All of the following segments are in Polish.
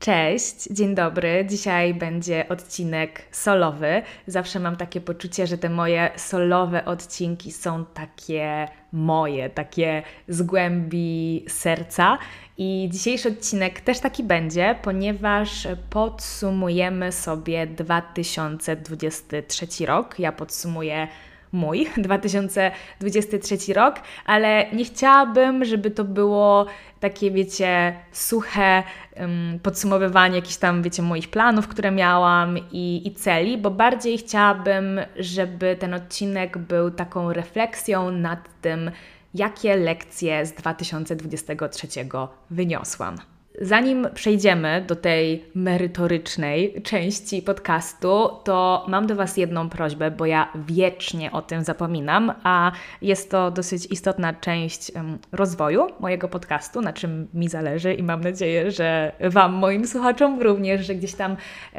Cześć, dzień dobry. Dzisiaj będzie odcinek solowy. Zawsze mam takie poczucie, że te moje solowe odcinki są takie moje, takie z głębi serca. I dzisiejszy odcinek też taki będzie, ponieważ podsumujemy sobie 2023 rok. Ja podsumuję mój 2023 rok, ale nie chciałabym, żeby to było takie, wiecie, suche um, podsumowywanie jakichś tam, wiecie, moich planów, które miałam i, i celi, bo bardziej chciałabym, żeby ten odcinek był taką refleksją nad tym, jakie lekcje z 2023 wyniosłam. Zanim przejdziemy do tej merytorycznej części podcastu, to mam do Was jedną prośbę, bo ja wiecznie o tym zapominam, a jest to dosyć istotna część rozwoju mojego podcastu, na czym mi zależy i mam nadzieję, że Wam, moim słuchaczom również, że gdzieś tam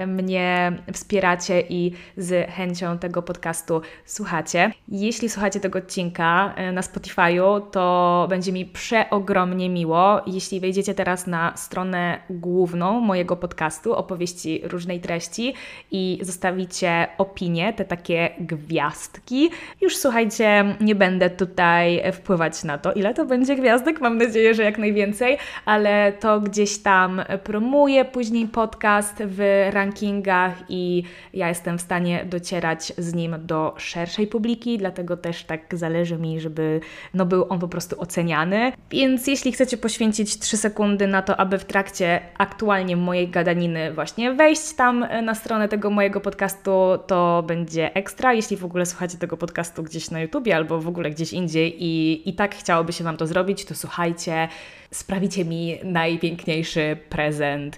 mnie wspieracie i z chęcią tego podcastu słuchacie. Jeśli słuchacie tego odcinka e, na Spotify'u, to będzie mi przeogromnie miło, jeśli wejdziecie teraz na stronę główną mojego podcastu, opowieści różnej treści i zostawicie opinie, te takie gwiazdki. Już słuchajcie, nie będę tutaj wpływać na to, ile to będzie gwiazdek, mam nadzieję, że jak najwięcej, ale to gdzieś tam promuję później podcast w rankingach i ja jestem w stanie docierać z nim do szerszej publiki, dlatego też tak zależy mi, żeby no, był on po prostu oceniany. Więc jeśli chcecie poświęcić 3 sekundy na to, aby w trakcie aktualnie mojej gadaniny właśnie wejść tam e, na stronę tego mojego podcastu, to będzie ekstra. Jeśli w ogóle słuchacie tego podcastu gdzieś na YouTubie albo w ogóle gdzieś indziej i, i tak chciałoby się Wam to zrobić, to słuchajcie, sprawicie mi najpiękniejszy prezent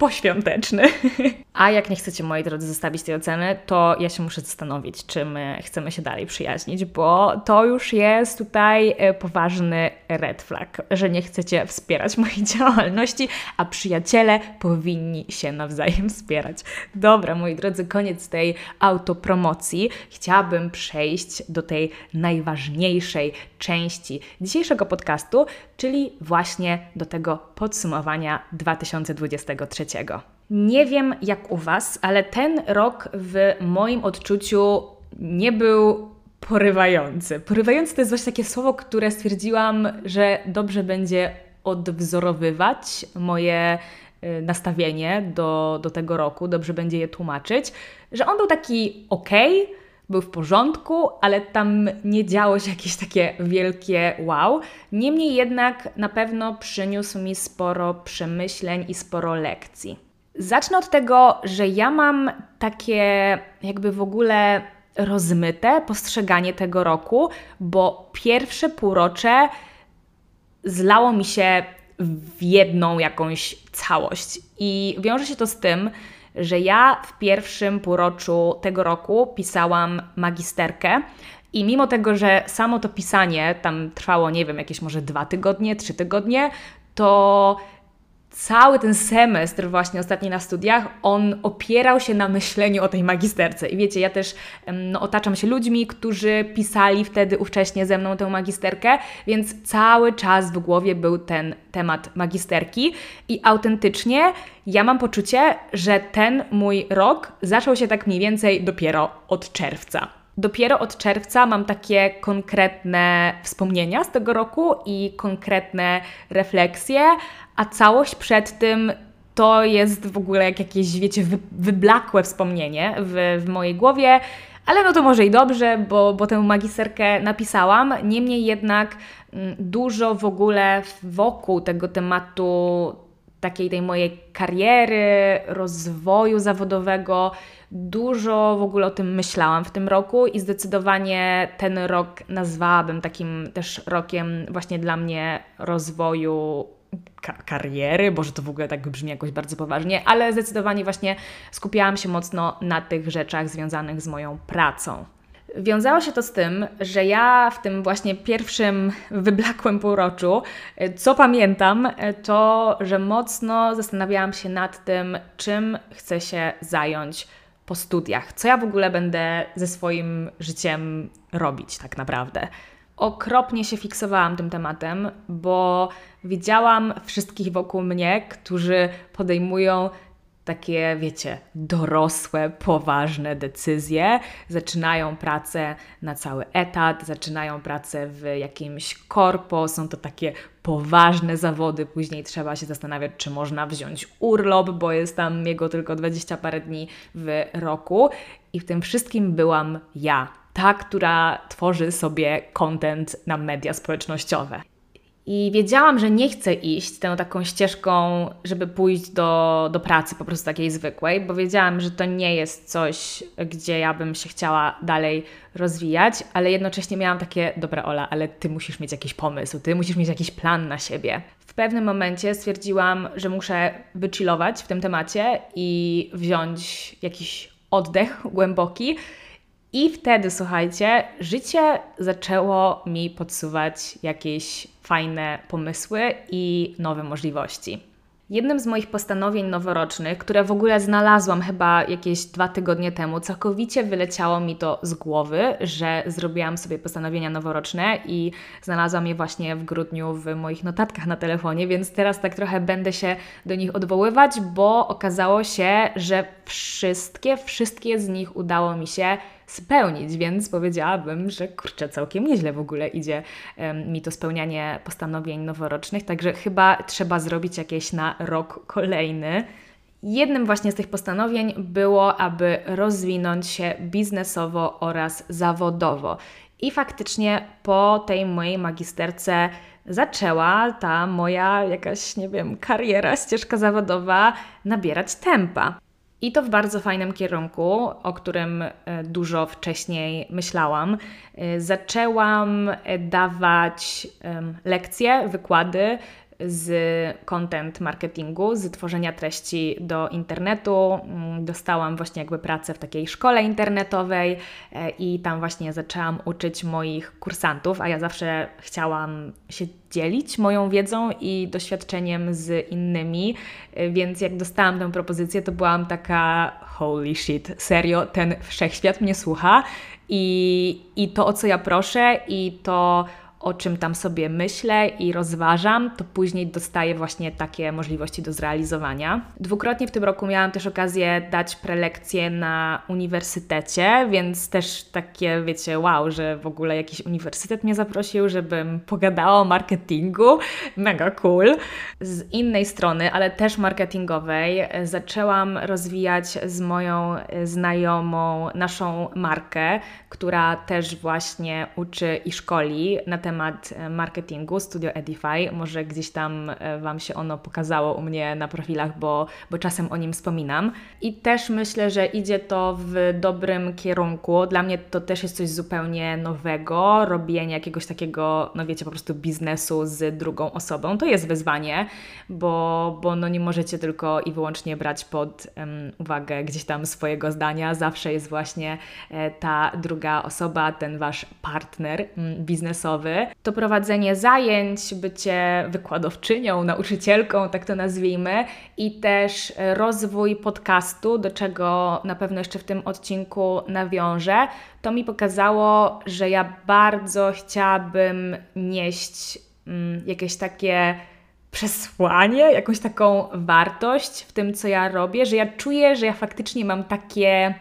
poświąteczny. A jak nie chcecie, moi drodzy, zostawić tej oceny, to ja się muszę zastanowić, czy my chcemy się dalej przyjaźnić, bo to już jest tutaj e, poważny red flag, że nie chcecie wspierać mojej działalności, a przyjaciele powinni się nawzajem wspierać. Dobra, moi drodzy, koniec tej autopromocji. Chciałabym przejść do tej najważniejszej części dzisiejszego podcastu, czyli właśnie do tego podsumowania 2023. Nie wiem jak u Was, ale ten rok w moim odczuciu nie był porywający. Porywający to jest właśnie takie słowo, które stwierdziłam, że dobrze będzie odwzorowywać moje y, nastawienie do, do tego roku, dobrze będzie je tłumaczyć, że on był taki ok, był w porządku, ale tam nie działo się jakieś takie wielkie wow. Niemniej jednak na pewno przyniósł mi sporo przemyśleń i sporo lekcji. Zacznę od tego, że ja mam takie jakby w ogóle rozmyte postrzeganie tego roku, bo pierwsze półrocze zlało mi się w jedną jakąś całość. I wiąże się to z tym, że ja w pierwszym półroczu tego roku pisałam magisterkę. I mimo tego, że samo to pisanie tam trwało, nie wiem, jakieś może dwa tygodnie, trzy tygodnie, to cały ten semestr właśnie ostatni na studiach, on opierał się na myśleniu o tej magisterce. I wiecie, ja też no, otaczam się ludźmi, którzy pisali wtedy ówcześnie ze mną tę magisterkę, więc cały czas w głowie był ten temat magisterki i autentycznie ja mam poczucie, że ten mój rok zaczął się tak mniej więcej dopiero od czerwca. Dopiero od czerwca mam takie konkretne wspomnienia z tego roku i konkretne refleksje, a całość przed tym to jest w ogóle jak jakieś, wiecie, wy, wyblakłe wspomnienie w, w mojej głowie. Ale no to może i dobrze, bo, bo tę magisterkę napisałam. Niemniej jednak mm, dużo w ogóle wokół tego tematu takiej tej mojej kariery, rozwoju zawodowego. Dużo w ogóle o tym myślałam w tym roku i zdecydowanie ten rok nazwałabym takim też rokiem właśnie dla mnie rozwoju ka kariery, bo że to w ogóle tak brzmi jakoś bardzo poważnie, ale zdecydowanie właśnie skupiałam się mocno na tych rzeczach związanych z moją pracą. Wiązało się to z tym, że ja w tym właśnie pierwszym wyblakłym półroczu, co pamiętam, to, że mocno zastanawiałam się nad tym, czym chcę się zająć po studiach, co ja w ogóle będę ze swoim życiem robić tak naprawdę. Okropnie się fiksowałam tym tematem, bo widziałam wszystkich wokół mnie, którzy podejmują takie, wiecie, dorosłe, poważne decyzje, zaczynają pracę na cały etat, zaczynają pracę w jakimś korpo, są to takie poważne zawody, później trzeba się zastanawiać, czy można wziąć urlop, bo jest tam jego tylko 20 parę dni w roku. I w tym wszystkim byłam ja, ta, która tworzy sobie content na media społecznościowe. I wiedziałam, że nie chcę iść tą taką ścieżką, żeby pójść do, do pracy po prostu takiej zwykłej, bo wiedziałam, że to nie jest coś, gdzie ja bym się chciała dalej rozwijać, ale jednocześnie miałam takie, dobra Ola, ale ty musisz mieć jakiś pomysł, ty musisz mieć jakiś plan na siebie. W pewnym momencie stwierdziłam, że muszę wychillować w tym temacie i wziąć jakiś oddech głęboki. I wtedy, słuchajcie, życie zaczęło mi podsuwać jakieś fajne pomysły i nowe możliwości. Jednym z moich postanowień noworocznych, które w ogóle znalazłam chyba jakieś dwa tygodnie temu, całkowicie wyleciało mi to z głowy, że zrobiłam sobie postanowienia noworoczne i znalazłam je właśnie w grudniu w moich notatkach na telefonie, więc teraz tak trochę będę się do nich odwoływać, bo okazało się, że wszystkie, wszystkie z nich udało mi się spełnić, więc powiedziałabym, że kurczę, całkiem nieźle w ogóle idzie mi to spełnianie postanowień noworocznych, także chyba trzeba zrobić jakieś na rok kolejny. Jednym właśnie z tych postanowień było, aby rozwinąć się biznesowo oraz zawodowo. I faktycznie po tej mojej magisterce zaczęła ta moja jakaś, nie wiem, kariera, ścieżka zawodowa nabierać tempa. I to w bardzo fajnym kierunku, o którym e, dużo wcześniej myślałam. E, zaczęłam e, dawać lekcje, wykłady z content marketingu, z tworzenia treści do internetu. Mm, dostałam właśnie jakby pracę w takiej szkole internetowej i tam właśnie zaczęłam uczyć moich kursantów, a ja zawsze chciałam się dzielić moją wiedzą i doświadczeniem z innymi, więc jak dostałam tę propozycję, to byłam taka holy shit, serio, ten wszechświat mnie słucha? I, i to, o co ja proszę i to, o czym tam sobie myślę i rozważam, to później dostaję właśnie takie możliwości do zrealizowania. Dwukrotnie w tym roku miałam też okazję dać prelekcje na uniwersytecie, więc też takie, wiecie, wow, że w ogóle jakiś uniwersytet mnie zaprosił, żebym pogadała o marketingu. Mega cool. Z innej strony, ale też marketingowej, zaczęłam rozwijać z moją znajomą naszą markę, która też właśnie uczy i szkoli na temat temat e, marketingu, Studio Edify. Może gdzieś tam e, Wam się ono pokazało u mnie na profilach, bo, bo czasem o nim wspominam. I też myślę, że idzie to w dobrym kierunku. Dla mnie to też jest coś zupełnie nowego, robienie jakiegoś takiego, no wiecie, po prostu biznesu z drugą osobą. To jest wyzwanie, bo, bo no nie możecie tylko i wyłącznie brać pod um, uwagę gdzieś tam swojego zdania. Zawsze jest właśnie e, ta druga osoba, ten Wasz partner mm, to prowadzenie zajęć, bycie wykładowczynią, nauczycielką, tak to nazwijmy, i też rozwój podcastu, do czego na pewno jeszcze w tym odcinku nawiążę, to mi pokazało, że ja bardzo chciałabym nieść mm, jakieś takie przesłanie, jakąś taką wartość w tym, co ja robię, że ja czuję, że ja faktycznie mam takie,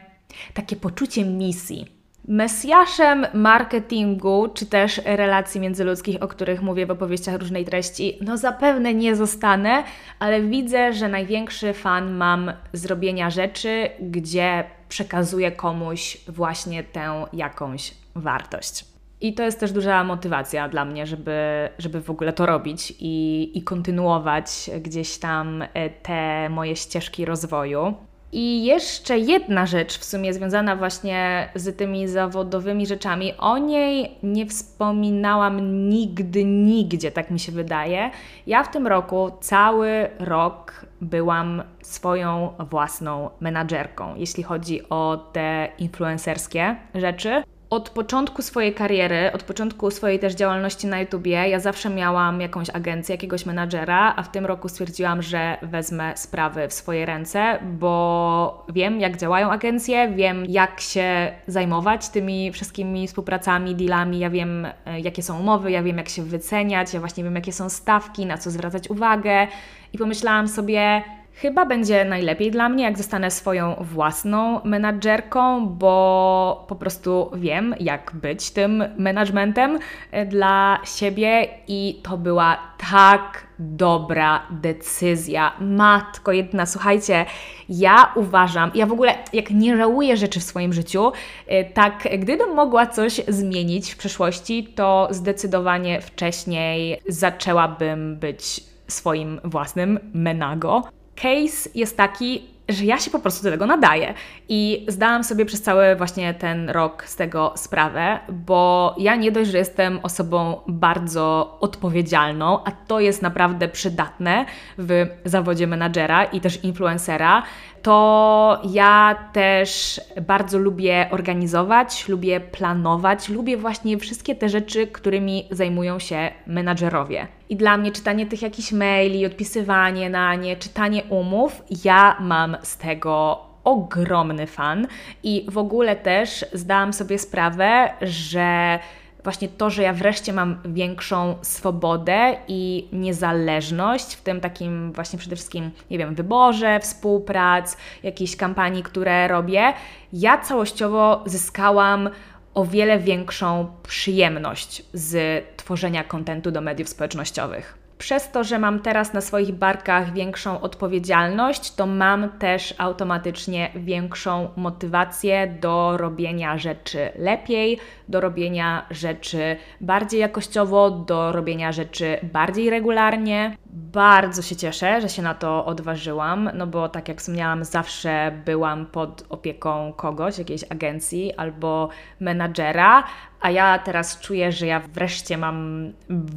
takie poczucie misji Mesjaszem marketingu, czy też relacji międzyludzkich, o których mówię w opowieściach różnej treści, no zapewne nie zostanę, ale widzę, że największy fan mam zrobienia rzeczy, gdzie przekazuję komuś właśnie tę jakąś wartość. I to jest też duża motywacja dla mnie, żeby, żeby w ogóle to robić i, i kontynuować gdzieś tam e, te moje ścieżki rozwoju. I jeszcze jedna rzecz w sumie związana właśnie z tymi zawodowymi rzeczami. O niej nie wspominałam nigdy, nigdzie, tak mi się wydaje. Ja w tym roku cały rok byłam swoją własną menadżerką, jeśli chodzi o te influencerskie rzeczy. Od początku swojej kariery, od początku swojej też działalności na YouTubie, ja zawsze miałam jakąś agencję, jakiegoś menadżera, a w tym roku stwierdziłam, że wezmę sprawy w swoje ręce, bo wiem, jak działają agencje, wiem, jak się zajmować tymi wszystkimi współpracami, dealami, ja wiem, e, jakie są umowy, ja wiem, jak się wyceniać, ja właśnie wiem, jakie są stawki, na co zwracać uwagę. I pomyślałam sobie, Chyba będzie najlepiej dla mnie, jak zostanę swoją własną menadżerką, bo po prostu wiem, jak być tym managementem e, dla siebie i to była tak dobra decyzja. Matko jedna, słuchajcie, ja uważam, ja w ogóle jak nie żałuję rzeczy w swoim życiu, e, tak gdybym mogła coś zmienić w przeszłości, to zdecydowanie wcześniej zaczęłabym być swoim własnym menago case jest taki, że ja się po prostu do tego nadaję. I zdałam sobie przez cały właśnie ten rok z tego sprawę, bo ja nie dość, że jestem osobą bardzo odpowiedzialną, a to jest naprawdę przydatne w zawodzie menadżera i też influencera, to ja też bardzo lubię organizować, lubię planować, lubię właśnie wszystkie te rzeczy, którymi zajmują się menadżerowie. I dla mnie czytanie tych jakichś maili, odpisywanie na nie, czytanie umów, ja mam z tego ogromny fan i w ogóle też zdałam sobie sprawę, że właśnie to, że ja wreszcie mam większą swobodę i niezależność w tym takim właśnie przede wszystkim, nie wiem, wyborze, współprac, jakiejś kampanii, które robię, ja całościowo zyskałam o wiele większą przyjemność z tworzenia kontentu do mediów społecznościowych. Przez to, że mam teraz na swoich barkach większą odpowiedzialność, to mam też automatycznie większą motywację do robienia rzeczy lepiej, do robienia rzeczy bardziej jakościowo, do robienia rzeczy bardziej regularnie. Bardzo się cieszę, że się na to odważyłam, no bo tak jak wspomniałam, zawsze byłam pod opieką kogoś, jakiejś agencji albo menadżera, a ja teraz czuję, że ja wreszcie mam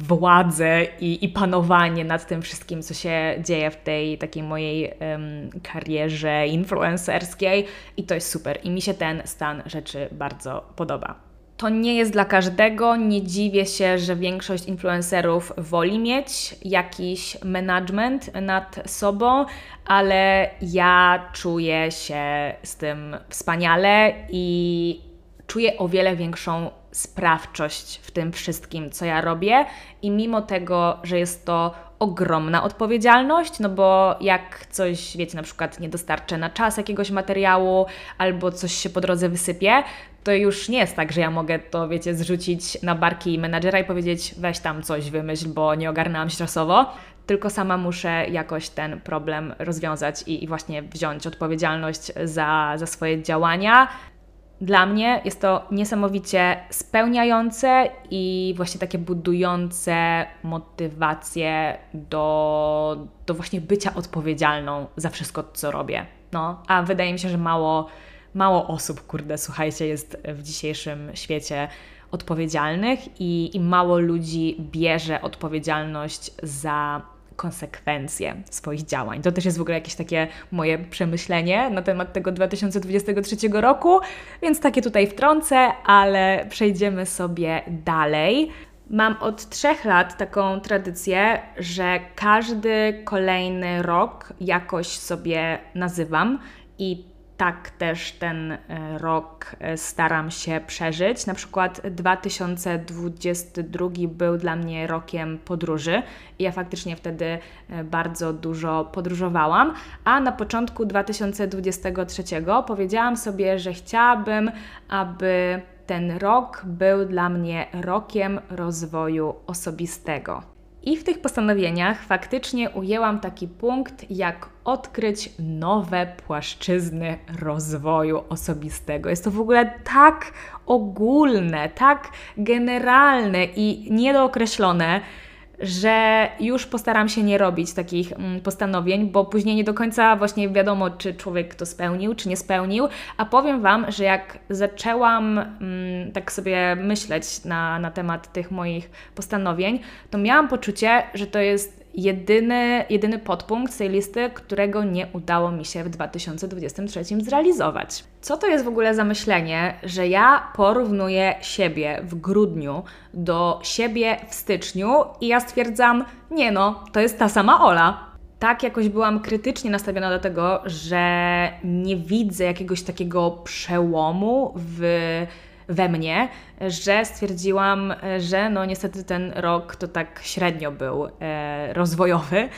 władzę i, i panowanie nad tym wszystkim, co się dzieje w tej takiej mojej um, karierze influencerskiej i to jest super. I mi się ten stan rzeczy bardzo podoba. To nie jest dla każdego. Nie dziwię się, że większość influencerów woli mieć jakiś management nad sobą, ale ja czuję się z tym wspaniale i czuję o wiele większą sprawczość w tym wszystkim, co ja robię, i mimo tego, że jest to ogromna odpowiedzialność, no bo jak coś, wiecie, na przykład nie dostarczę na czas jakiegoś materiału albo coś się po drodze wysypie, to już nie jest tak, że ja mogę to, wiecie, zrzucić na barki menadżera i powiedzieć weź tam coś wymyśl, bo nie ogarnęłam się czasowo, tylko sama muszę jakoś ten problem rozwiązać i, i właśnie wziąć odpowiedzialność za, za swoje działania, dla mnie jest to niesamowicie spełniające i właśnie takie budujące motywację do, do właśnie bycia odpowiedzialną za wszystko, co robię. No, a wydaje mi się, że mało, mało osób, kurde, słuchajcie, jest w dzisiejszym świecie odpowiedzialnych i, i mało ludzi bierze odpowiedzialność za konsekwencje swoich działań. To też jest w ogóle jakieś takie moje przemyślenie na temat tego 2023 roku, więc takie tutaj wtrącę, ale przejdziemy sobie dalej. Mam od trzech lat taką tradycję, że każdy kolejny rok jakoś sobie nazywam i tak też ten e, rok e, staram się przeżyć. Na przykład 2022 był dla mnie rokiem podróży i ja faktycznie wtedy e, bardzo dużo podróżowałam, a na początku 2023 powiedziałam sobie, że chciałabym, aby ten rok był dla mnie rokiem rozwoju osobistego. I w tych postanowieniach faktycznie ujęłam taki punkt, jak odkryć nowe płaszczyzny rozwoju osobistego. Jest to w ogóle tak ogólne, tak generalne i niedookreślone, że już postaram się nie robić takich mm, postanowień, bo później nie do końca właśnie wiadomo, czy człowiek to spełnił, czy nie spełnił. A powiem Wam, że jak zaczęłam mm, tak sobie myśleć na, na temat tych moich postanowień, to miałam poczucie, że to jest jedyny, jedyny podpunkt z tej listy, którego nie udało mi się w 2023 zrealizować. Co to jest w ogóle za myślenie, że ja porównuję siebie w grudniu do siebie w styczniu i ja stwierdzam, nie no, to jest ta sama Ola. Tak jakoś byłam krytycznie nastawiona do tego, że nie widzę jakiegoś takiego przełomu w we mnie, że stwierdziłam, że no niestety ten rok to tak średnio był e, rozwojowy.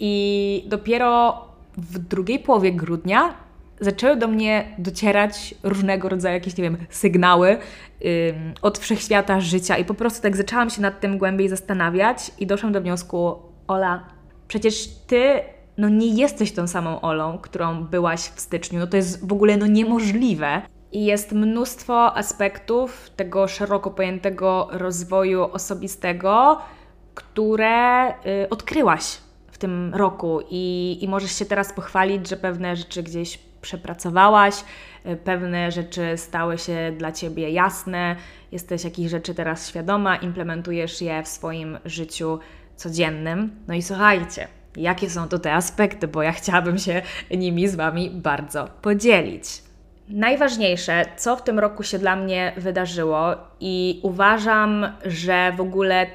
I dopiero w drugiej połowie grudnia zaczęły do mnie docierać różnego rodzaju jakieś, nie wiem, sygnały y, od wszechświata życia. I po prostu tak zaczęłam się nad tym głębiej zastanawiać i doszłam do wniosku, Ola, przecież Ty no nie jesteś tą samą Olą, którą byłaś w styczniu, no to jest w ogóle no niemożliwe. I jest mnóstwo aspektów tego szeroko pojętego rozwoju osobistego, które y, odkryłaś w tym roku i, i możesz się teraz pochwalić, że pewne rzeczy gdzieś przepracowałaś, y, pewne rzeczy stały się dla ciebie jasne, jesteś jakichś rzeczy teraz świadoma, implementujesz je w swoim życiu codziennym. No i słuchajcie, jakie są to te aspekty, bo ja chciałabym się nimi z Wami bardzo podzielić. Najważniejsze, co w tym roku się dla mnie wydarzyło, i uważam, że w ogóle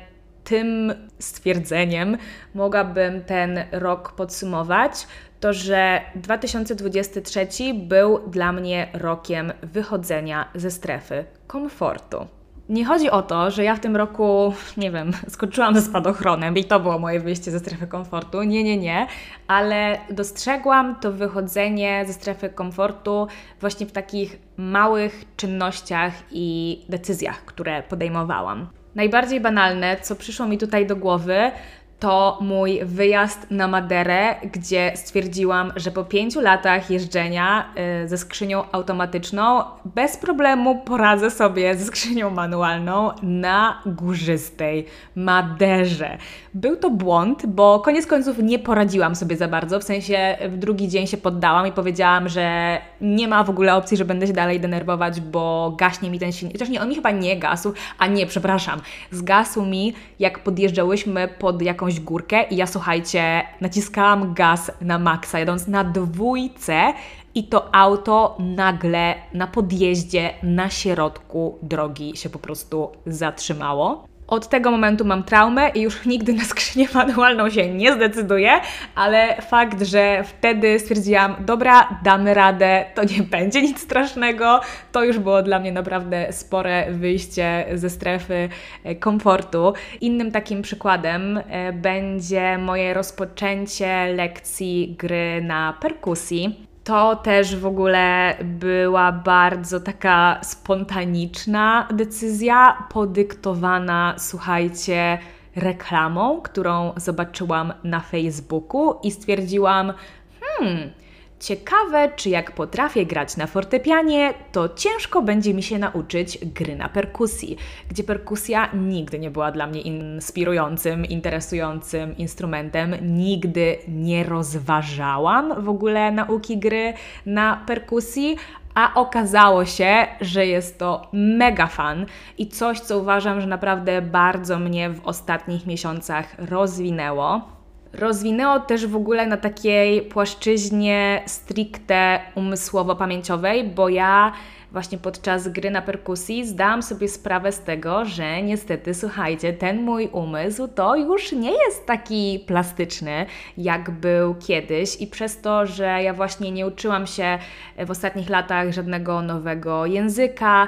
tym stwierdzeniem mogłabym ten rok podsumować, to że 2023 był dla mnie rokiem wychodzenia ze strefy komfortu. Nie chodzi o to, że ja w tym roku, nie wiem, skoczyłam ze spadochronem i to było moje wyjście ze strefy komfortu. Nie, nie, nie, ale dostrzegłam to wychodzenie ze strefy komfortu właśnie w takich małych czynnościach i decyzjach, które podejmowałam. Najbardziej banalne, co przyszło mi tutaj do głowy, to mój wyjazd na Maderę, gdzie stwierdziłam, że po pięciu latach jeżdżenia y, ze skrzynią automatyczną bez problemu poradzę sobie ze skrzynią manualną na górzystej Maderze. Był to błąd, bo koniec końców nie poradziłam sobie za bardzo, w sensie w drugi dzień się poddałam i powiedziałam, że nie ma w ogóle opcji, że będę się dalej denerwować, bo gaśnie mi ten silnik. Chociaż nie, on mi chyba nie gasł, a nie, przepraszam, zgasł mi jak podjeżdżałyśmy pod jakąś jakąś górkę i ja słuchajcie, naciskałam gaz na maksa, jadąc na dwójce i to auto nagle na podjeździe, na środku drogi się po prostu zatrzymało. Od tego momentu mam traumę i już nigdy na skrzynię manualną się nie zdecyduję, ale fakt, że wtedy stwierdziłam, dobra, damy radę, to nie będzie nic strasznego, to już było dla mnie naprawdę spore wyjście ze strefy e, komfortu. Innym takim przykładem e, będzie moje rozpoczęcie lekcji gry na perkusji to też w ogóle była bardzo taka spontaniczna decyzja, podyktowana, słuchajcie, reklamą, którą zobaczyłam na Facebooku i stwierdziłam, hmm, Ciekawe, czy jak potrafię grać na fortepianie, to ciężko będzie mi się nauczyć gry na perkusji, gdzie perkusja nigdy nie była dla mnie inspirującym, interesującym instrumentem. Nigdy nie rozważałam w ogóle nauki gry na perkusji, a okazało się, że jest to mega fan i coś, co uważam, że naprawdę bardzo mnie w ostatnich miesiącach rozwinęło rozwinęło też w ogóle na takiej płaszczyźnie stricte umysłowo-pamięciowej, bo ja właśnie podczas gry na perkusji zdałam sobie sprawę z tego, że niestety, słuchajcie, ten mój umysł to już nie jest taki plastyczny, jak był kiedyś, i przez to, że ja właśnie nie uczyłam się w ostatnich latach żadnego nowego języka,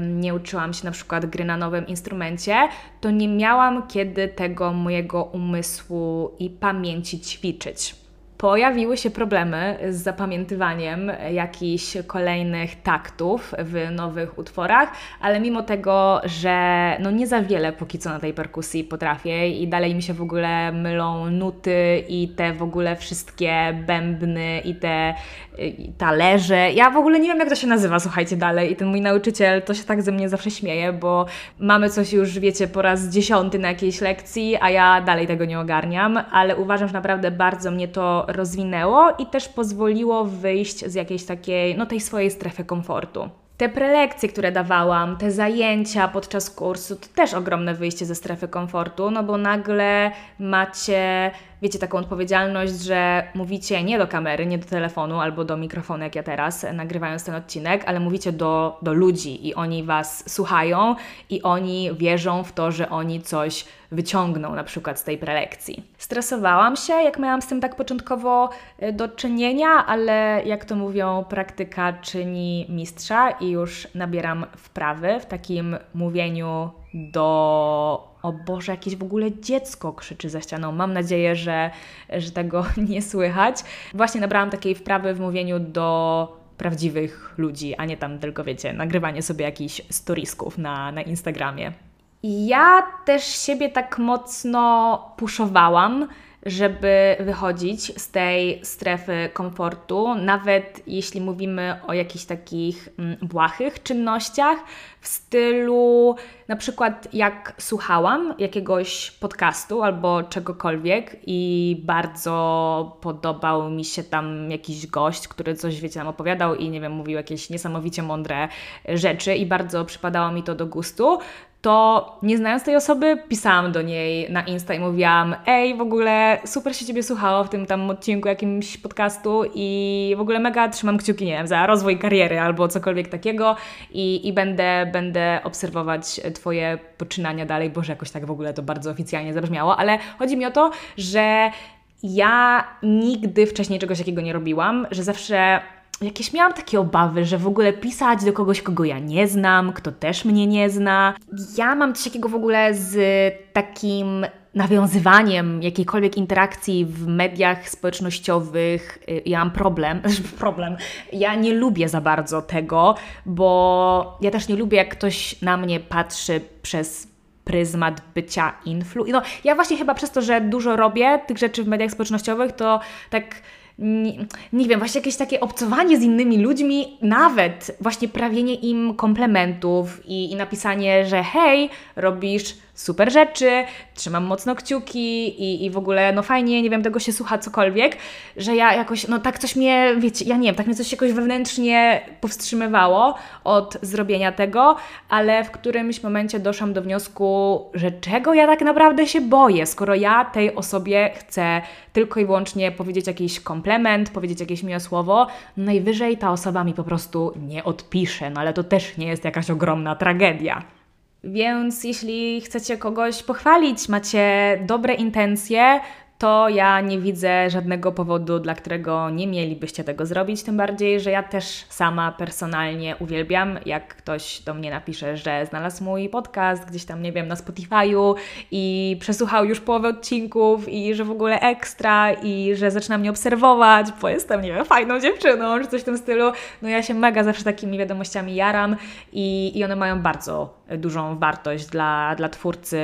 nie uczyłam się na przykład gry na nowym instrumencie, to nie miałam kiedy tego mojego umysłu i pamięci ćwiczyć pojawiły się problemy z zapamiętywaniem jakichś kolejnych taktów w nowych utworach, ale mimo tego, że no nie za wiele póki co na tej perkusji potrafię i dalej mi się w ogóle mylą nuty i te w ogóle wszystkie bębny i te i talerze. Ja w ogóle nie wiem jak to się nazywa, słuchajcie dalej i ten mój nauczyciel to się tak ze mnie zawsze śmieje, bo mamy coś już, wiecie, po raz dziesiąty na jakiejś lekcji, a ja dalej tego nie ogarniam, ale uważam, że naprawdę bardzo mnie to rozwinęło i też pozwoliło wyjść z jakiejś takiej, no tej swojej strefy komfortu. Te prelekcje, które dawałam, te zajęcia podczas kursu, to też ogromne wyjście ze strefy komfortu, no bo nagle macie wiecie, taką odpowiedzialność, że mówicie nie do kamery, nie do telefonu albo do mikrofonu, jak ja teraz, nagrywając ten odcinek, ale mówicie do, do ludzi i oni Was słuchają i oni wierzą w to, że oni coś wyciągną na przykład z tej prelekcji. Stresowałam się, jak miałam z tym tak początkowo y, do czynienia, ale jak to mówią, praktyka czyni mistrza i już nabieram wprawy w takim mówieniu do o Boże, jakieś w ogóle dziecko krzyczy za ścianą. Mam nadzieję, że, że tego nie słychać. Właśnie nabrałam takiej wprawy w mówieniu do prawdziwych ludzi, a nie tam tylko, wiecie, nagrywanie sobie jakichś storisków na, na Instagramie. Ja też siebie tak mocno puszowałam, żeby wychodzić z tej strefy komfortu, nawet jeśli mówimy o jakichś takich mm, błahych czynnościach w stylu na przykład jak słuchałam jakiegoś podcastu albo czegokolwiek i bardzo podobał mi się tam jakiś gość, który coś, wiecie, nam opowiadał i nie wiem, mówił jakieś niesamowicie mądre rzeczy i bardzo przypadało mi to do gustu, to nie znając tej osoby, pisałam do niej na Insta i mówiłam: Ej, w ogóle super się Ciebie słuchało w tym tam odcinku jakimś podcastu i w ogóle mega trzymam kciuki, nie wiem, za rozwój kariery albo cokolwiek takiego i, i będę, będę obserwować Twoje poczynania dalej. Boże, jakoś tak w ogóle to bardzo oficjalnie zabrzmiało, ale chodzi mi o to, że ja nigdy wcześniej czegoś takiego nie robiłam, że zawsze jakieś miałam takie obawy, że w ogóle pisać do kogoś, kogo ja nie znam, kto też mnie nie zna. Ja mam coś takiego w ogóle z takim nawiązywaniem jakiejkolwiek interakcji w mediach społecznościowych. Y, ja mam problem, problem. Ja nie lubię za bardzo tego, bo ja też nie lubię, jak ktoś na mnie patrzy przez pryzmat bycia influ. No, ja właśnie chyba przez to, że dużo robię tych rzeczy w mediach społecznościowych, to tak nie, nie wiem, właśnie jakieś takie obcowanie z innymi ludźmi, nawet właśnie prawienie im komplementów i, i napisanie, że hej, robisz super rzeczy, trzymam mocno kciuki i, i w ogóle no fajnie, nie wiem, tego się słucha cokolwiek, że ja jakoś, no tak coś mnie, wiecie, ja nie wiem, tak mnie coś jakoś wewnętrznie powstrzymywało od zrobienia tego, ale w którymś momencie doszłam do wniosku, że czego ja tak naprawdę się boję, skoro ja tej osobie chcę tylko i wyłącznie powiedzieć jakiś komplement, powiedzieć jakieś miłe słowo, najwyżej ta osoba mi po prostu nie odpisze, no ale to też nie jest jakaś ogromna tragedia. Więc jeśli chcecie kogoś pochwalić, macie dobre intencje, to ja nie widzę żadnego powodu, dla którego nie mielibyście tego zrobić. Tym bardziej, że ja też sama personalnie uwielbiam, jak ktoś do mnie napisze, że znalazł mój podcast gdzieś tam, nie wiem, na Spotify'u i przesłuchał już połowę odcinków i że w ogóle ekstra i że zaczyna mnie obserwować, bo jestem, nie wiem, fajną dziewczyną, czy coś w tym stylu. No ja się mega zawsze takimi wiadomościami jaram i, i one mają bardzo dużą wartość dla, dla twórcy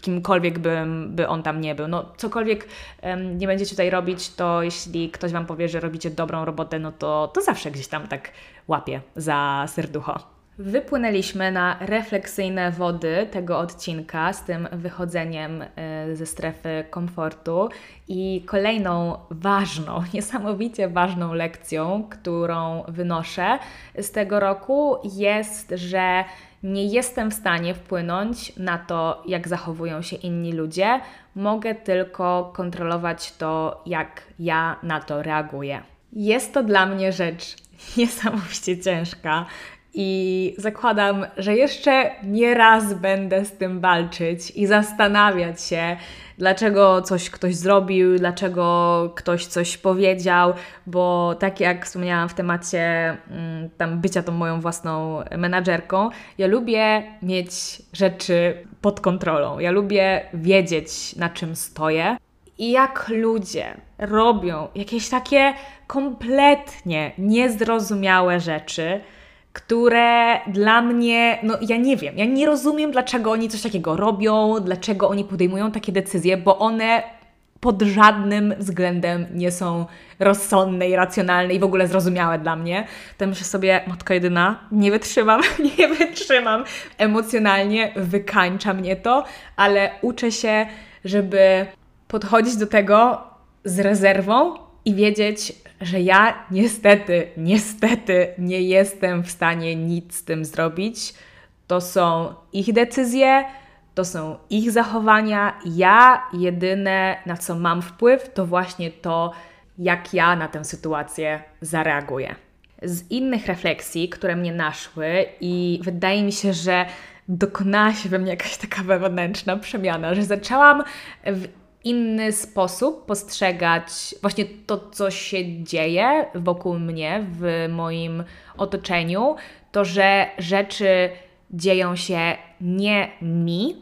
kimkolwiek by, by on tam nie był. No, cokolwiek um, nie będziecie tutaj robić, to jeśli ktoś Wam powie, że robicie dobrą robotę, no to, to zawsze gdzieś tam tak łapie za serducho. Wypłynęliśmy na refleksyjne wody tego odcinka z tym wychodzeniem e, ze strefy komfortu i kolejną ważną, niesamowicie ważną lekcją, którą wynoszę z tego roku jest, że nie jestem w stanie wpłynąć na to, jak zachowują się inni ludzie, mogę tylko kontrolować to, jak ja na to reaguję. Jest to dla mnie rzecz niesamowicie ciężka i zakładam, że jeszcze nie raz będę z tym walczyć i zastanawiać się, dlaczego coś ktoś zrobił, dlaczego ktoś coś powiedział, bo tak jak wspomniałam w temacie mm, tam bycia tą moją własną menadżerką, ja lubię mieć rzeczy pod kontrolą. Ja lubię wiedzieć, na czym stoję. I jak ludzie robią jakieś takie kompletnie niezrozumiałe rzeczy, które dla mnie, no ja nie wiem, ja nie rozumiem, dlaczego oni coś takiego robią, dlaczego oni podejmują takie decyzje, bo one pod żadnym względem nie są rozsądne i racjonalne i w ogóle zrozumiałe dla mnie, to myślę sobie, matka jedyna, nie wytrzymam, nie wytrzymam. Emocjonalnie wykańcza mnie to, ale uczę się, żeby podchodzić do tego z rezerwą i wiedzieć, że ja niestety, niestety nie jestem w stanie nic z tym zrobić. To są ich decyzje, to są ich zachowania. Ja jedyne, na co mam wpływ, to właśnie to, jak ja na tę sytuację zareaguję. Z innych refleksji, które mnie naszły, i wydaje mi się, że dokonała się we mnie jakaś taka wewnętrzna przemiana, że zaczęłam w inny sposób postrzegać właśnie to, co się dzieje wokół mnie, w moim otoczeniu, to, że rzeczy dzieją się nie mi,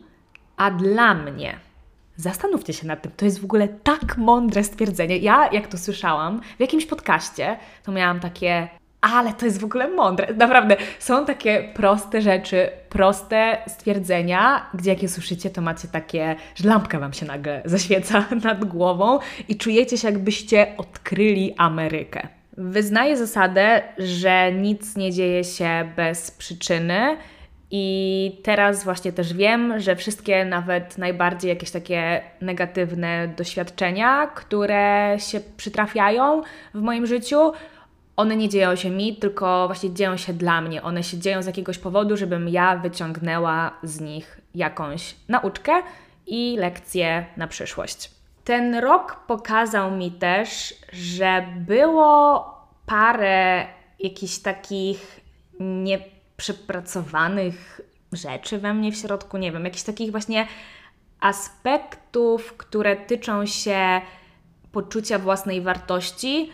a dla mnie. Zastanówcie się nad tym, to jest w ogóle tak mądre stwierdzenie. Ja, jak to słyszałam w jakimś podcaście, to miałam takie, ale to jest w ogóle mądre. Naprawdę, są takie proste rzeczy, proste stwierdzenia, gdzie jak je słyszycie, to macie takie, że lampka Wam się nagle zaświeca nad głową i czujecie się, jakbyście odkryli Amerykę. Wyznaję zasadę, że nic nie dzieje się bez przyczyny. I teraz właśnie też wiem, że wszystkie nawet najbardziej jakieś takie negatywne doświadczenia, które się przytrafiają w moim życiu, one nie dzieją się mi, tylko właśnie dzieją się dla mnie. One się dzieją z jakiegoś powodu, żebym ja wyciągnęła z nich jakąś nauczkę i lekcję na przyszłość. Ten rok pokazał mi też, że było parę jakichś takich nieprzepracowanych rzeczy we mnie w środku, nie wiem, jakichś takich właśnie aspektów, które tyczą się poczucia własnej wartości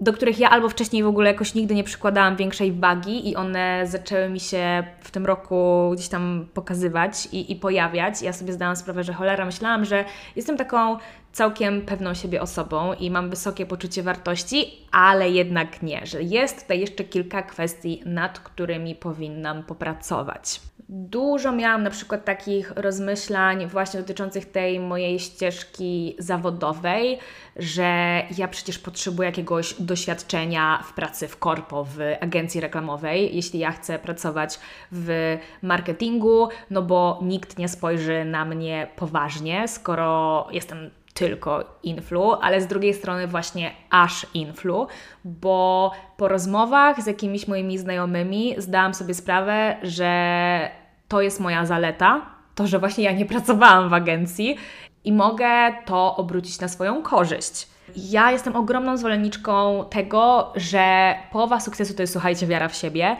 do których ja albo wcześniej w ogóle jakoś nigdy nie przykładałam większej wagi i one zaczęły mi się w tym roku gdzieś tam pokazywać i, i pojawiać. Ja sobie zdałam sprawę, że cholera, myślałam, że jestem taką całkiem pewną siebie osobą i mam wysokie poczucie wartości, ale jednak nie, że jest tutaj jeszcze kilka kwestii, nad którymi powinnam popracować. Dużo miałam na przykład takich rozmyślań właśnie dotyczących tej mojej ścieżki zawodowej, że ja przecież potrzebuję jakiegoś doświadczenia w pracy w korpo, w agencji reklamowej, jeśli ja chcę pracować w marketingu, no bo nikt nie spojrzy na mnie poważnie, skoro jestem tylko influ, ale z drugiej strony właśnie aż influ, bo po rozmowach z jakimiś moimi znajomymi zdałam sobie sprawę, że to jest moja zaleta, to, że właśnie ja nie pracowałam w agencji i mogę to obrócić na swoją korzyść. Ja jestem ogromną zwolenniczką tego, że połowa sukcesu to jest, słuchajcie, wiara w siebie.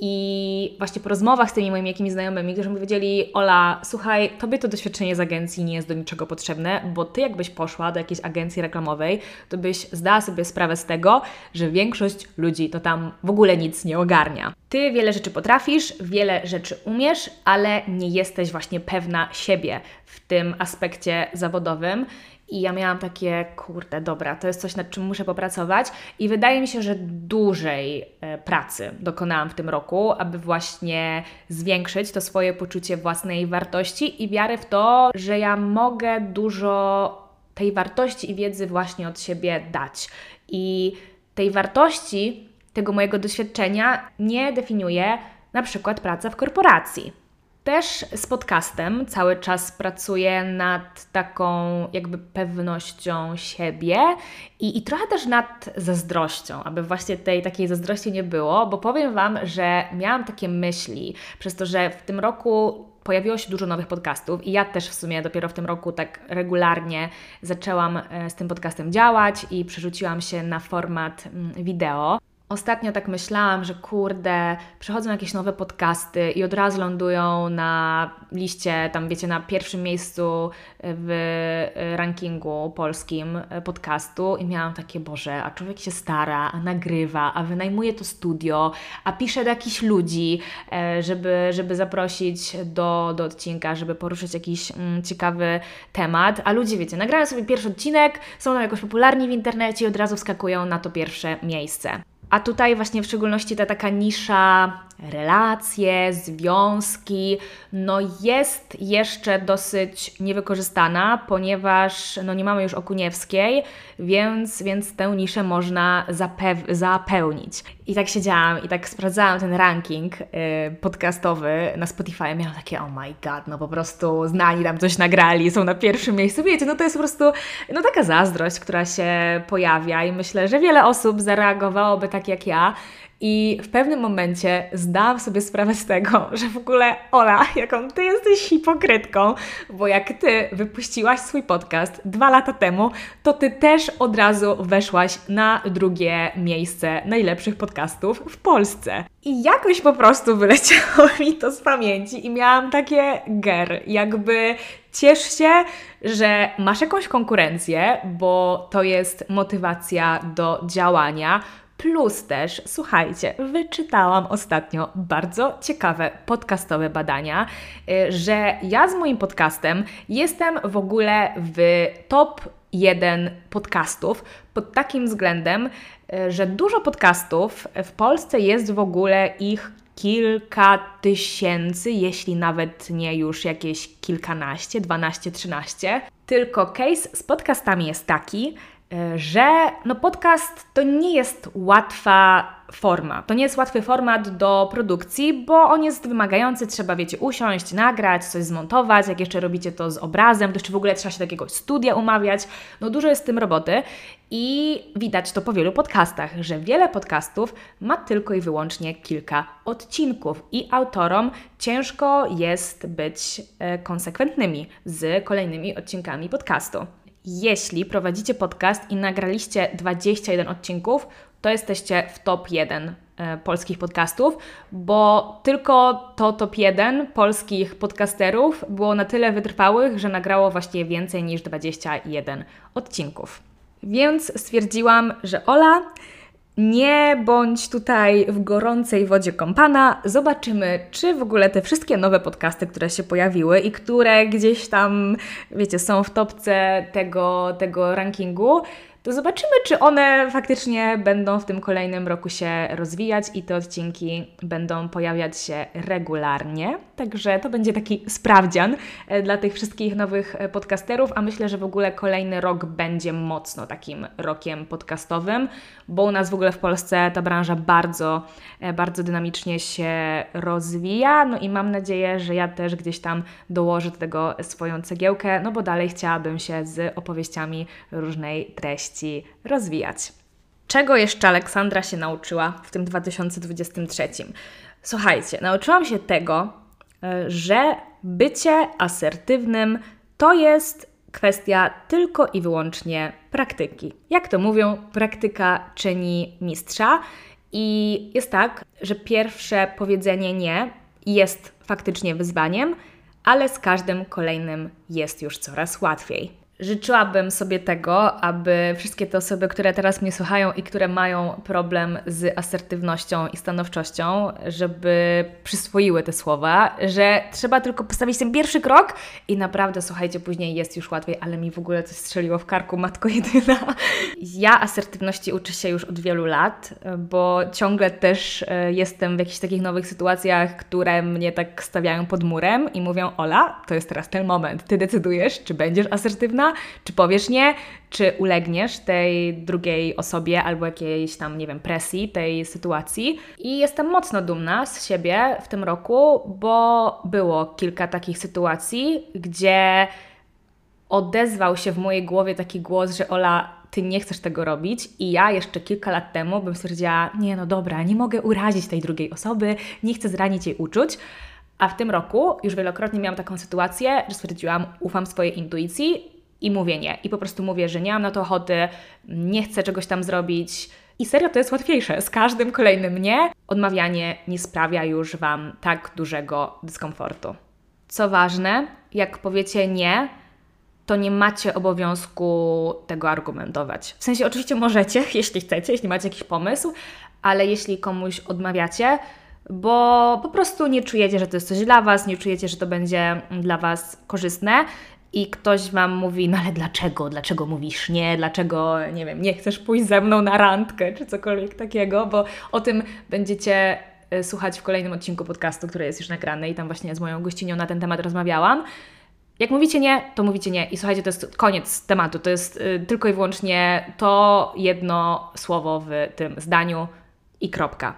I właśnie po rozmowach z tymi moimi jakimiś znajomymi, którzy mi powiedzieli: Ola, słuchaj, tobie to doświadczenie z agencji nie jest do niczego potrzebne, bo ty, jakbyś poszła do jakiejś agencji reklamowej, to byś zdała sobie sprawę z tego, że większość ludzi to tam w ogóle nic nie ogarnia. Ty wiele rzeczy potrafisz, wiele rzeczy umiesz, ale nie jesteś właśnie pewna siebie w tym aspekcie zawodowym. I ja miałam takie, kurde, dobra, to jest coś, nad czym muszę popracować. I wydaje mi się, że dużej e, pracy dokonałam w tym roku, aby właśnie zwiększyć to swoje poczucie własnej wartości i wiary w to, że ja mogę dużo tej wartości i wiedzy właśnie od siebie dać. I tej wartości, tego mojego doświadczenia nie definiuje na przykład praca w korporacji też z podcastem cały czas pracuję nad taką jakby pewnością siebie i, i trochę też nad zazdrością, aby właśnie tej takiej zazdrości nie było, bo powiem Wam, że miałam takie myśli przez to, że w tym roku pojawiło się dużo nowych podcastów i ja też w sumie dopiero w tym roku tak regularnie zaczęłam e, z tym podcastem działać i przerzuciłam się na format mm, wideo. Ostatnio tak myślałam, że kurde, przychodzą jakieś nowe podcasty i od razu lądują na liście, tam wiecie, na pierwszym miejscu w rankingu polskim podcastu i miałam takie, Boże, a człowiek się stara, a nagrywa, a wynajmuje to studio, a pisze do jakichś ludzi, e, żeby, żeby zaprosić do, do odcinka, żeby poruszyć jakiś mm, ciekawy temat, a ludzie, wiecie, nagrają sobie pierwszy odcinek, są tam jakoś popularni w internecie i od razu wskakują na to pierwsze miejsce. A tutaj właśnie w szczególności ta taka nisza relacje, związki, no jest jeszcze dosyć niewykorzystana, ponieważ no nie mamy już Okuniewskiej, więc, więc tę niszę można zapełnić. I tak siedziałam i tak sprawdzałam ten ranking yy, podcastowy na Spotify. Miałam takie, oh my god, no po prostu znani tam coś nagrali, są na pierwszym miejscu. Wiecie, no to jest po prostu no taka zazdrość, która się pojawia i myślę, że wiele osób zareagowałoby tak jak ja. I w pewnym momencie zdałam sobie sprawę z tego, że w ogóle Ola, jaką ty jesteś hipokrytką, bo jak ty wypuściłaś swój podcast dwa lata temu, to ty też od razu weszłaś na drugie miejsce najlepszych podcastów w Polsce. I jakoś po prostu wyleciało mi to z pamięci i miałam takie ger, jakby ciesz się, że masz jakąś konkurencję, bo to jest motywacja do działania. Plus też, słuchajcie, wyczytałam ostatnio bardzo ciekawe podcastowe badania, y, że ja z moim podcastem jestem w ogóle w top 1 podcastów pod takim względem, y, że dużo podcastów w Polsce jest w ogóle ich kilka tysięcy, jeśli nawet nie już jakieś kilkanaście, dwanaście, trzynaście. Tylko case z podcastami jest taki, że no podcast to nie jest łatwa forma. To nie jest łatwy format do produkcji, bo on jest wymagający, trzeba, wiecie, usiąść, nagrać, coś zmontować, jak jeszcze robicie to z obrazem, to jeszcze w ogóle trzeba się do jakiegoś studia umawiać. No dużo jest z tym roboty i widać to po wielu podcastach, że wiele podcastów ma tylko i wyłącznie kilka odcinków i autorom ciężko jest być e, konsekwentnymi z kolejnymi odcinkami podcastu. Jeśli prowadzicie podcast i nagraliście 21 odcinków, to jesteście w top 1 e, polskich podcastów, bo tylko to top 1 polskich podcasterów było na tyle wytrwałych, że nagrało właściwie więcej niż 21 odcinków. Więc stwierdziłam, że Ola nie bądź tutaj w gorącej wodzie kąpana. Zobaczymy, czy w ogóle te wszystkie nowe podcasty, które się pojawiły i które gdzieś tam, wiecie, są w topce tego, tego rankingu, to zobaczymy, czy one faktycznie będą w tym kolejnym roku się rozwijać i te odcinki będą pojawiać się regularnie. Także to będzie taki sprawdzian e, dla tych wszystkich nowych e, podcasterów, a myślę, że w ogóle kolejny rok będzie mocno takim rokiem podcastowym, bo u nas w ogóle w Polsce ta branża bardzo, e, bardzo dynamicznie się rozwija. No i mam nadzieję, że ja też gdzieś tam dołożę do tego swoją cegiełkę, no bo dalej chciałabym się z opowieściami różnej treści rozwijać. Czego jeszcze Aleksandra się nauczyła w tym 2023? Słuchajcie, nauczyłam się tego, że bycie asertywnym to jest kwestia tylko i wyłącznie praktyki. Jak to mówią, praktyka czyni mistrza. I jest tak, że pierwsze powiedzenie nie jest faktycznie wyzwaniem, ale z każdym kolejnym jest już coraz łatwiej. Życzyłabym sobie tego, aby wszystkie te osoby, które teraz mnie słuchają i które mają problem z asertywnością i stanowczością, żeby przyswoiły te słowa, że trzeba tylko postawić ten pierwszy krok i naprawdę, słuchajcie, później jest już łatwiej, ale mi w ogóle coś strzeliło w karku, matko jedyna. Ja asertywności uczę się już od wielu lat, bo ciągle też e, jestem w jakichś takich nowych sytuacjach, które mnie tak stawiają pod murem i mówią: Ola, to jest teraz ten moment, ty decydujesz, czy będziesz asertywna czy powiesz nie, czy ulegniesz tej drugiej osobie albo jakiejś tam, nie wiem, presji tej sytuacji. I jestem mocno dumna z siebie w tym roku, bo było kilka takich sytuacji, gdzie odezwał się w mojej głowie taki głos, że Ola, ty nie chcesz tego robić i ja jeszcze kilka lat temu bym stwierdziła, nie no dobra, nie mogę urazić tej drugiej osoby, nie chcę zranić jej uczuć. A w tym roku już wielokrotnie miałam taką sytuację, że stwierdziłam, ufam swojej intuicji i mówię nie. I po prostu mówię, że nie mam na to ochoty, nie chcę czegoś tam zrobić. I serio to jest łatwiejsze. Z każdym kolejnym nie, odmawianie nie sprawia już Wam tak dużego dyskomfortu. Co ważne, jak powiecie nie, to nie macie obowiązku tego argumentować. W sensie, oczywiście możecie, jeśli chcecie, jeśli macie jakiś pomysł, ale jeśli komuś odmawiacie, bo po prostu nie czujecie, że to jest coś dla Was, nie czujecie, że to będzie dla Was korzystne, i ktoś Wam mówi, no ale dlaczego, dlaczego mówisz nie, dlaczego, nie wiem, nie chcesz pójść ze mną na randkę, czy cokolwiek takiego, bo o tym będziecie e, słuchać w kolejnym odcinku podcastu, który jest już nagrany i tam właśnie z moją gościnią na ten temat rozmawiałam. Jak mówicie nie, to mówicie nie. I słuchajcie, to jest koniec tematu. To jest y, tylko i wyłącznie to jedno słowo w tym zdaniu i kropka.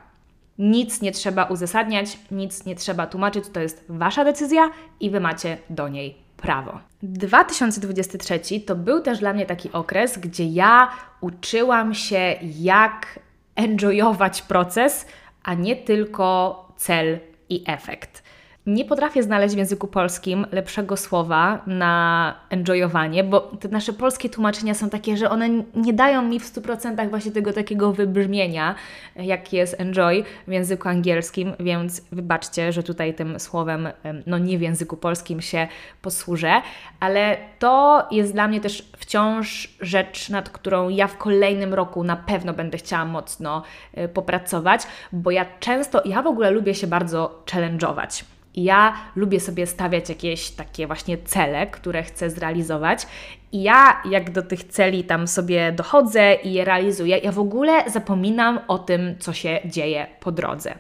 Nic nie trzeba uzasadniać, nic nie trzeba tłumaczyć. To jest Wasza decyzja i Wy macie do niej prawo. 2023 to był też dla mnie taki okres, gdzie ja uczyłam się, jak enjoyować proces, a nie tylko cel i efekt. Nie potrafię znaleźć w języku polskim lepszego słowa na enjoyowanie, bo te nasze polskie tłumaczenia są takie, że one nie dają mi w 100% właśnie tego takiego wybrzmienia, jak jest enjoy w języku angielskim, więc wybaczcie, że tutaj tym słowem, no nie w języku polskim się posłużę, ale to jest dla mnie też wciąż rzecz, nad którą ja w kolejnym roku na pewno będę chciała mocno e, popracować, bo ja często, ja w ogóle lubię się bardzo challenge'ować. Ja lubię sobie stawiać jakieś takie właśnie cele, które chcę zrealizować. I ja, jak do tych celi tam sobie dochodzę i je realizuję, ja w ogóle zapominam o tym, co się dzieje po drodze.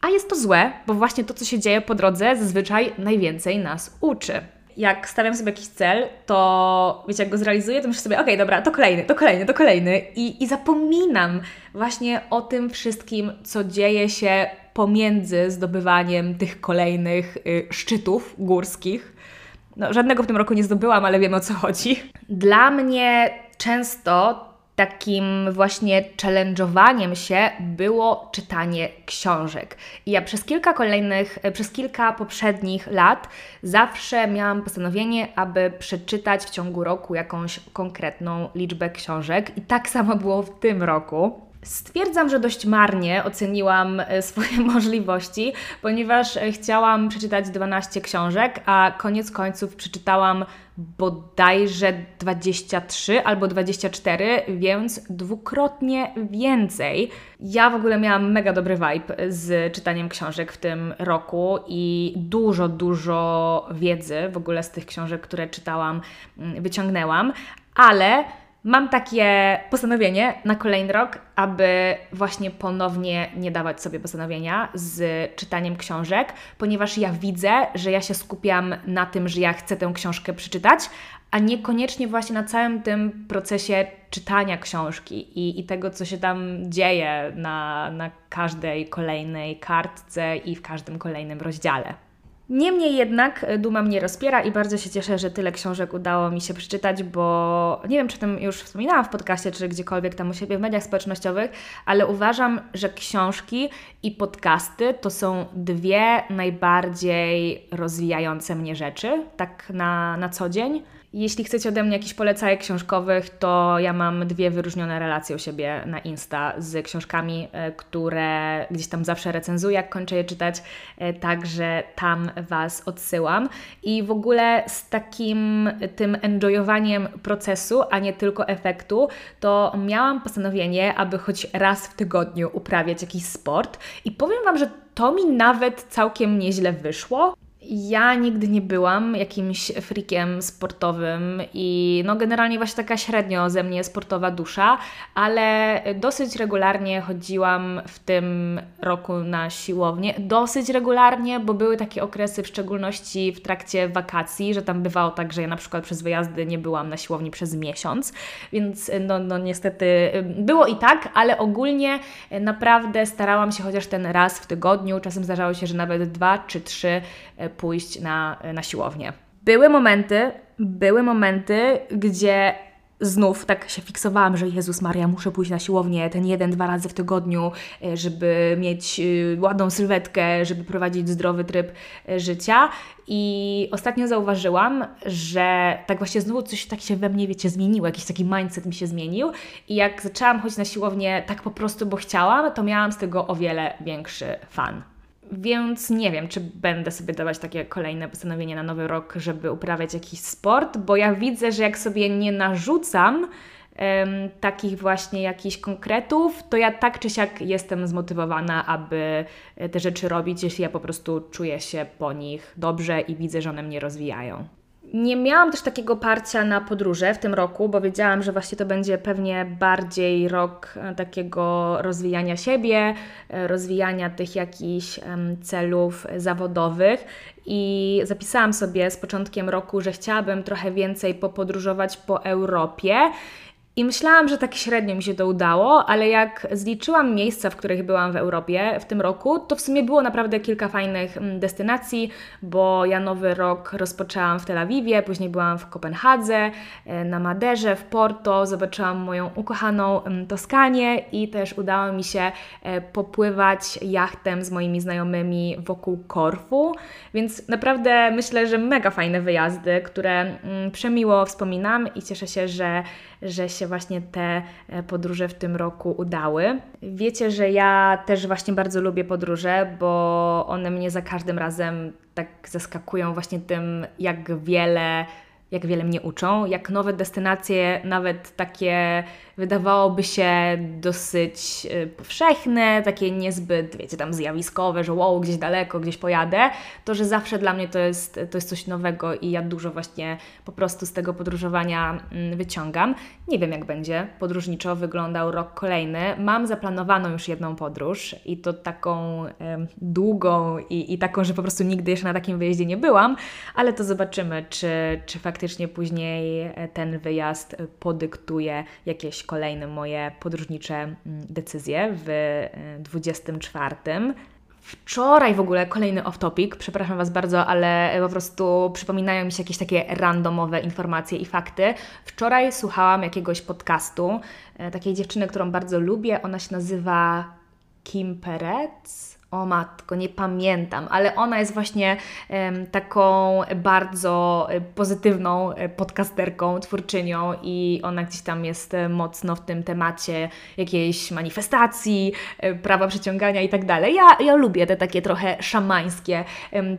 A jest to złe, bo właśnie to, co się dzieje po drodze, zazwyczaj najwięcej nas uczy. Jak stawiam sobie jakiś cel, to wiecie, jak go zrealizuję, to myślę sobie, okej, okay, dobra, to kolejny, to kolejny, to kolejny. I, I zapominam właśnie o tym wszystkim, co dzieje się pomiędzy zdobywaniem tych kolejnych y, szczytów górskich. No, żadnego w tym roku nie zdobyłam, ale wiem o co chodzi. Dla mnie często takim właśnie challenge'owaniem się było czytanie książek. I ja przez kilka kolejnych, przez kilka poprzednich lat zawsze miałam postanowienie, aby przeczytać w ciągu roku jakąś konkretną liczbę książek. I tak samo było w tym roku. Stwierdzam, że dość marnie oceniłam e, swoje możliwości, ponieważ e, chciałam przeczytać 12 książek, a koniec końców przeczytałam bodajże 23 albo 24, więc dwukrotnie więcej. Ja w ogóle miałam mega dobry vibe z czytaniem książek w tym roku i dużo, dużo wiedzy w ogóle z tych książek, które czytałam, mm, wyciągnęłam, ale Mam takie postanowienie na kolejny rok, aby właśnie ponownie nie dawać sobie postanowienia z czytaniem książek, ponieważ ja widzę, że ja się skupiam na tym, że ja chcę tę książkę przeczytać, a niekoniecznie właśnie na całym tym procesie czytania książki i, i tego, co się tam dzieje na, na każdej kolejnej kartce i w każdym kolejnym rozdziale. Niemniej jednak e, duma mnie rozpiera i bardzo się cieszę, że tyle książek udało mi się przeczytać, bo nie wiem, czy tym już wspominałam w podcaście, czy gdziekolwiek tam u siebie w mediach społecznościowych, ale uważam, że książki i podcasty to są dwie najbardziej rozwijające mnie rzeczy, tak na, na co dzień. Jeśli chcecie ode mnie jakichś polecajek książkowych, to ja mam dwie wyróżnione relacje u siebie na Insta z książkami, e, które gdzieś tam zawsze recenzuję, jak kończę je czytać, e, także tam Was odsyłam. I w ogóle z takim tym enjoyowaniem procesu, a nie tylko efektu, to miałam postanowienie, aby choć raz w tygodniu uprawiać jakiś sport i powiem Wam, że to mi nawet całkiem nieźle wyszło. Ja nigdy nie byłam jakimś frikiem sportowym i no generalnie właśnie taka średnio ze mnie sportowa dusza, ale dosyć regularnie chodziłam w tym roku na siłownię. Dosyć regularnie, bo były takie okresy, w szczególności w trakcie wakacji, że tam bywało tak, że ja na przykład przez wyjazdy nie byłam na siłowni przez miesiąc, więc no, no niestety było i tak, ale ogólnie naprawdę starałam się chociaż ten raz w tygodniu, czasem zdarzało się, że nawet dwa czy trzy pójść na, na siłownię. Były momenty, były momenty, gdzie znów tak się fiksowałam, że Jezus Maria, muszę pójść na siłownię ten jeden, dwa razy w tygodniu, e, żeby mieć e, ładną sylwetkę, żeby prowadzić zdrowy tryb e, życia. I ostatnio zauważyłam, że tak właśnie znowu coś tak się we mnie, wiecie, zmieniło, jakiś taki mindset mi się zmienił. I jak zaczęłam chodzić na siłownię tak po prostu, bo chciałam, to miałam z tego o wiele większy fan. Więc nie wiem, czy będę sobie dawać takie kolejne postanowienie na nowy rok, żeby uprawiać jakiś sport, bo ja widzę, że jak sobie nie narzucam um, takich właśnie jakichś konkretów, to ja tak czy siak jestem zmotywowana, aby te rzeczy robić, jeśli ja po prostu czuję się po nich dobrze i widzę, że one mnie rozwijają. Nie miałam też takiego parcia na podróże w tym roku, bo wiedziałam, że właśnie to będzie pewnie bardziej rok e, takiego rozwijania siebie, e, rozwijania tych jakichś celów zawodowych. I zapisałam sobie z początkiem roku, że chciałabym trochę więcej popodróżować po Europie. I myślałam, że tak średnio mi się to udało, ale jak zliczyłam miejsca, w których byłam w Europie w tym roku, to w sumie było naprawdę kilka fajnych mm, destynacji, bo ja nowy rok rozpoczęłam w Tel Awiwie, później byłam w Kopenhadze, e, na Maderze, w Porto, zobaczyłam moją ukochaną mm, Toskanię i też udało mi się e, popływać jachtem z moimi znajomymi wokół Korfu, więc naprawdę myślę, że mega fajne wyjazdy, które mm, przemiło wspominam i cieszę się, że że się właśnie te e, podróże w tym roku udały. Wiecie, że ja też właśnie bardzo lubię podróże, bo one mnie za każdym razem tak zaskakują właśnie tym, jak wiele jak wiele mnie uczą, jak nowe destynacje, nawet takie wydawałoby się dosyć y, powszechne, takie niezbyt, wiecie, tam zjawiskowe, że wow, gdzieś daleko, gdzieś pojadę, to że zawsze dla mnie to jest, to jest coś nowego i ja dużo właśnie po prostu z tego podróżowania mm, wyciągam. Nie wiem, jak będzie podróżniczo wyglądał rok kolejny. Mam zaplanowaną już jedną podróż i to taką długą i, i taką, że po prostu nigdy jeszcze na takim wyjeździe nie byłam, ale to zobaczymy, czy, czy faktycznie później e, ten wyjazd podyktuje jakieś kolejne moje podróżnicze mm, decyzje w 24. E, Wczoraj w ogóle kolejny off-topic, przepraszam Was bardzo, ale po prostu przypominają mi się jakieś takie randomowe informacje i fakty. Wczoraj słuchałam jakiegoś podcastu e, takiej dziewczyny, którą bardzo lubię. Ona się nazywa Kim Perez o matko, nie pamiętam, ale ona jest właśnie taką bardzo e, pozytywną e, podcasterką, twórczynią i ona gdzieś tam jest e, mocno w tym temacie jakiejś manifestacji, prawa przyciągania i tak dalej. Ja, ja lubię te takie trochę szamańskie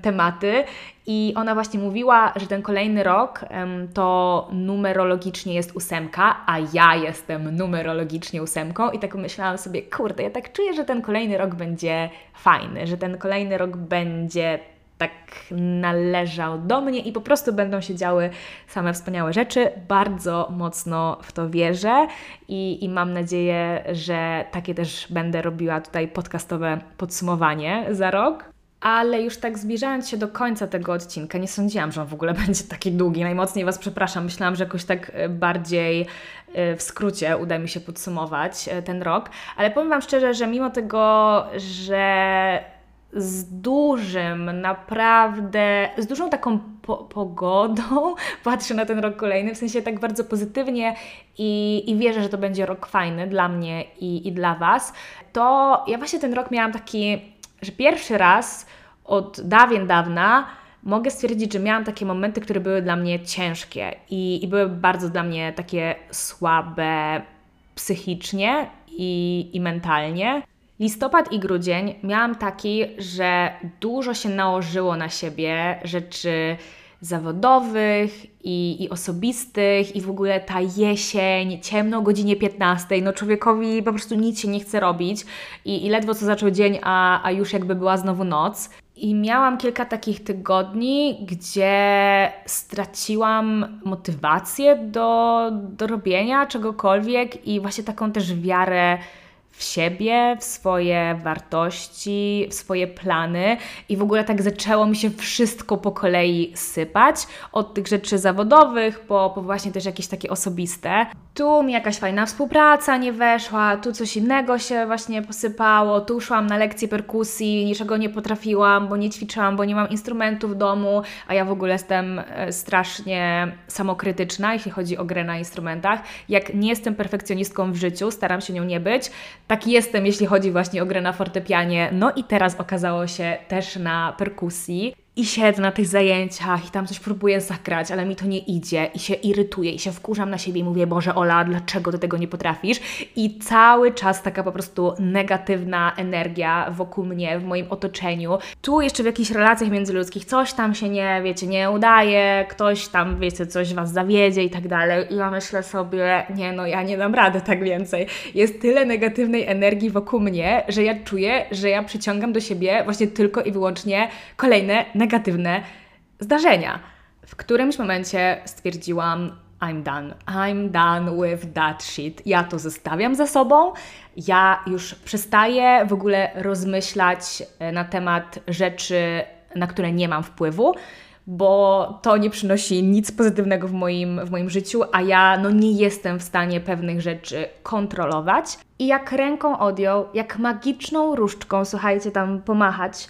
tematy i ona właśnie mówiła, że ten kolejny rok to numerologicznie jest ósemka, a ja jestem numerologicznie ósemką i tak myślałam sobie, kurde, ja tak czuję, że ten kolejny rok będzie fajny, że ten kolejny rok będzie tak należał do mnie i po prostu będą się działy same wspaniałe rzeczy. Bardzo mocno w to wierzę i, i mam nadzieję, że takie też będę robiła tutaj podcastowe podsumowanie za rok ale już tak zbliżając się do końca tego odcinka, nie sądziłam, że on w ogóle będzie taki długi. Najmocniej Was przepraszam, myślałam, że jakoś tak e, bardziej e, w skrócie uda mi się podsumować e, ten rok, ale powiem Wam szczerze, że mimo tego, że z dużym, naprawdę, z dużą taką po pogodą patrzę na ten rok kolejny, w sensie tak bardzo pozytywnie i, i wierzę, że to będzie rok fajny dla mnie i, i dla Was, to ja właśnie ten rok miałam taki że pierwszy raz od dawien dawna mogę stwierdzić, że miałam takie momenty, które były dla mnie ciężkie i, i były bardzo dla mnie takie słabe psychicznie i, i mentalnie. Listopad i grudzień miałam taki, że dużo się nałożyło na siebie rzeczy zawodowych i, i osobistych i w ogóle ta jesień, ciemno o godzinie 15, no człowiekowi po prostu nic się nie chce robić i, i ledwo co zaczął dzień, a, a już jakby była znowu noc. I miałam kilka takich tygodni, gdzie straciłam motywację do, do robienia czegokolwiek i właśnie taką też wiarę w siebie, w swoje wartości, w swoje plany i w ogóle tak zaczęło mi się wszystko po kolei sypać, od tych rzeczy zawodowych po, po właśnie też jakieś takie osobiste. Tu mi jakaś fajna współpraca nie weszła, tu coś innego się właśnie posypało, tu szłam na lekcje perkusji, niczego nie potrafiłam, bo nie ćwiczyłam, bo nie mam instrumentów w domu, a ja w ogóle jestem e, strasznie samokrytyczna, jeśli chodzi o grę na instrumentach. Jak nie jestem perfekcjonistką w życiu, staram się nią nie być, tak jestem, jeśli chodzi właśnie o grę na fortepianie. No i teraz okazało się też na perkusji i siedzę na tych zajęciach i tam coś próbuję zagrać, ale mi to nie idzie i się irytuję i się wkurzam na siebie i mówię, Boże Ola, dlaczego Ty tego nie potrafisz? I cały czas taka po prostu negatywna energia wokół mnie, w moim otoczeniu. Tu jeszcze w jakichś relacjach międzyludzkich coś tam się nie, wiecie, nie udaje, ktoś tam, wiecie, coś Was zawiedzie i tak dalej. I ja myślę sobie, nie no, ja nie dam rady tak więcej. Jest tyle negatywnej energii wokół mnie, że ja czuję, że ja przyciągam do siebie właśnie tylko i wyłącznie kolejne negatywne zdarzenia. W którymś momencie stwierdziłam, I'm done. I'm done with that shit. Ja to zostawiam za sobą. Ja już przestaję w ogóle rozmyślać e, na temat rzeczy, na które nie mam wpływu. bo to nie przynosi nic pozytywnego w moim, w moim życiu, a ja no, nie jestem w stanie pewnych rzeczy kontrolować. I jak ręką odjął, jak magiczną różdżką, słuchajcie, tam pomachać,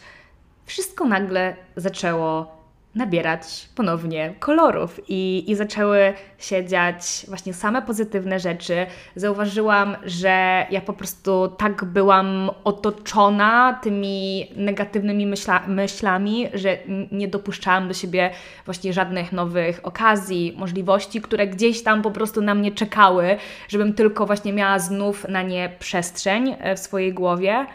wszystko nagle zaczęło nabierać ponownie kolorów i, i zaczęły się dziać właśnie same pozytywne rzeczy. Zauważyłam, że ja po prostu tak byłam otoczona tymi negatywnymi myśla, myślami, że nie dopuszczałam do siebie właśnie żadnych nowych okazji, możliwości, które gdzieś tam po prostu na mnie czekały, żebym tylko właśnie miała znów na nie przestrzeń e, w swojej głowie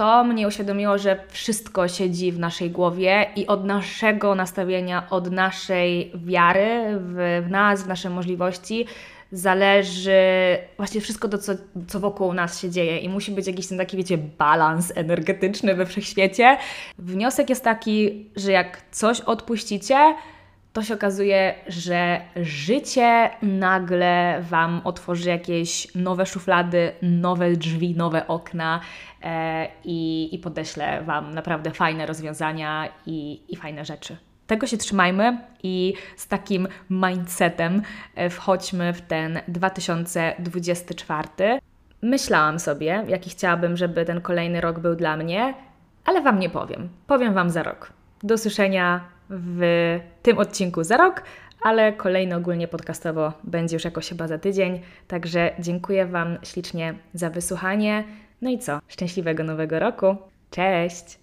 to mnie uświadomiło, że wszystko siedzi w naszej głowie i od naszego nastawienia, od naszej wiary w, w nas, w nasze możliwości, zależy właśnie wszystko to, co, co wokół nas się dzieje i musi być jakiś ten taki, wiecie, balans energetyczny we wszechświecie. Wniosek jest taki, że jak coś odpuścicie, to się okazuje, że życie nagle Wam otworzy jakieś nowe szuflady, nowe drzwi, nowe okna i, i podeślę Wam naprawdę fajne rozwiązania i, i fajne rzeczy. Tego się trzymajmy i z takim mindsetem e, wchodźmy w ten 2024. Myślałam sobie, jaki chciałabym, żeby ten kolejny rok był dla mnie, ale Wam nie powiem. Powiem Wam za rok. Do słyszenia w tym odcinku za rok, ale kolejny ogólnie podcastowo będzie już jakoś chyba za tydzień. Także dziękuję Wam ślicznie za wysłuchanie. No i co? Szczęśliwego nowego roku. Cześć!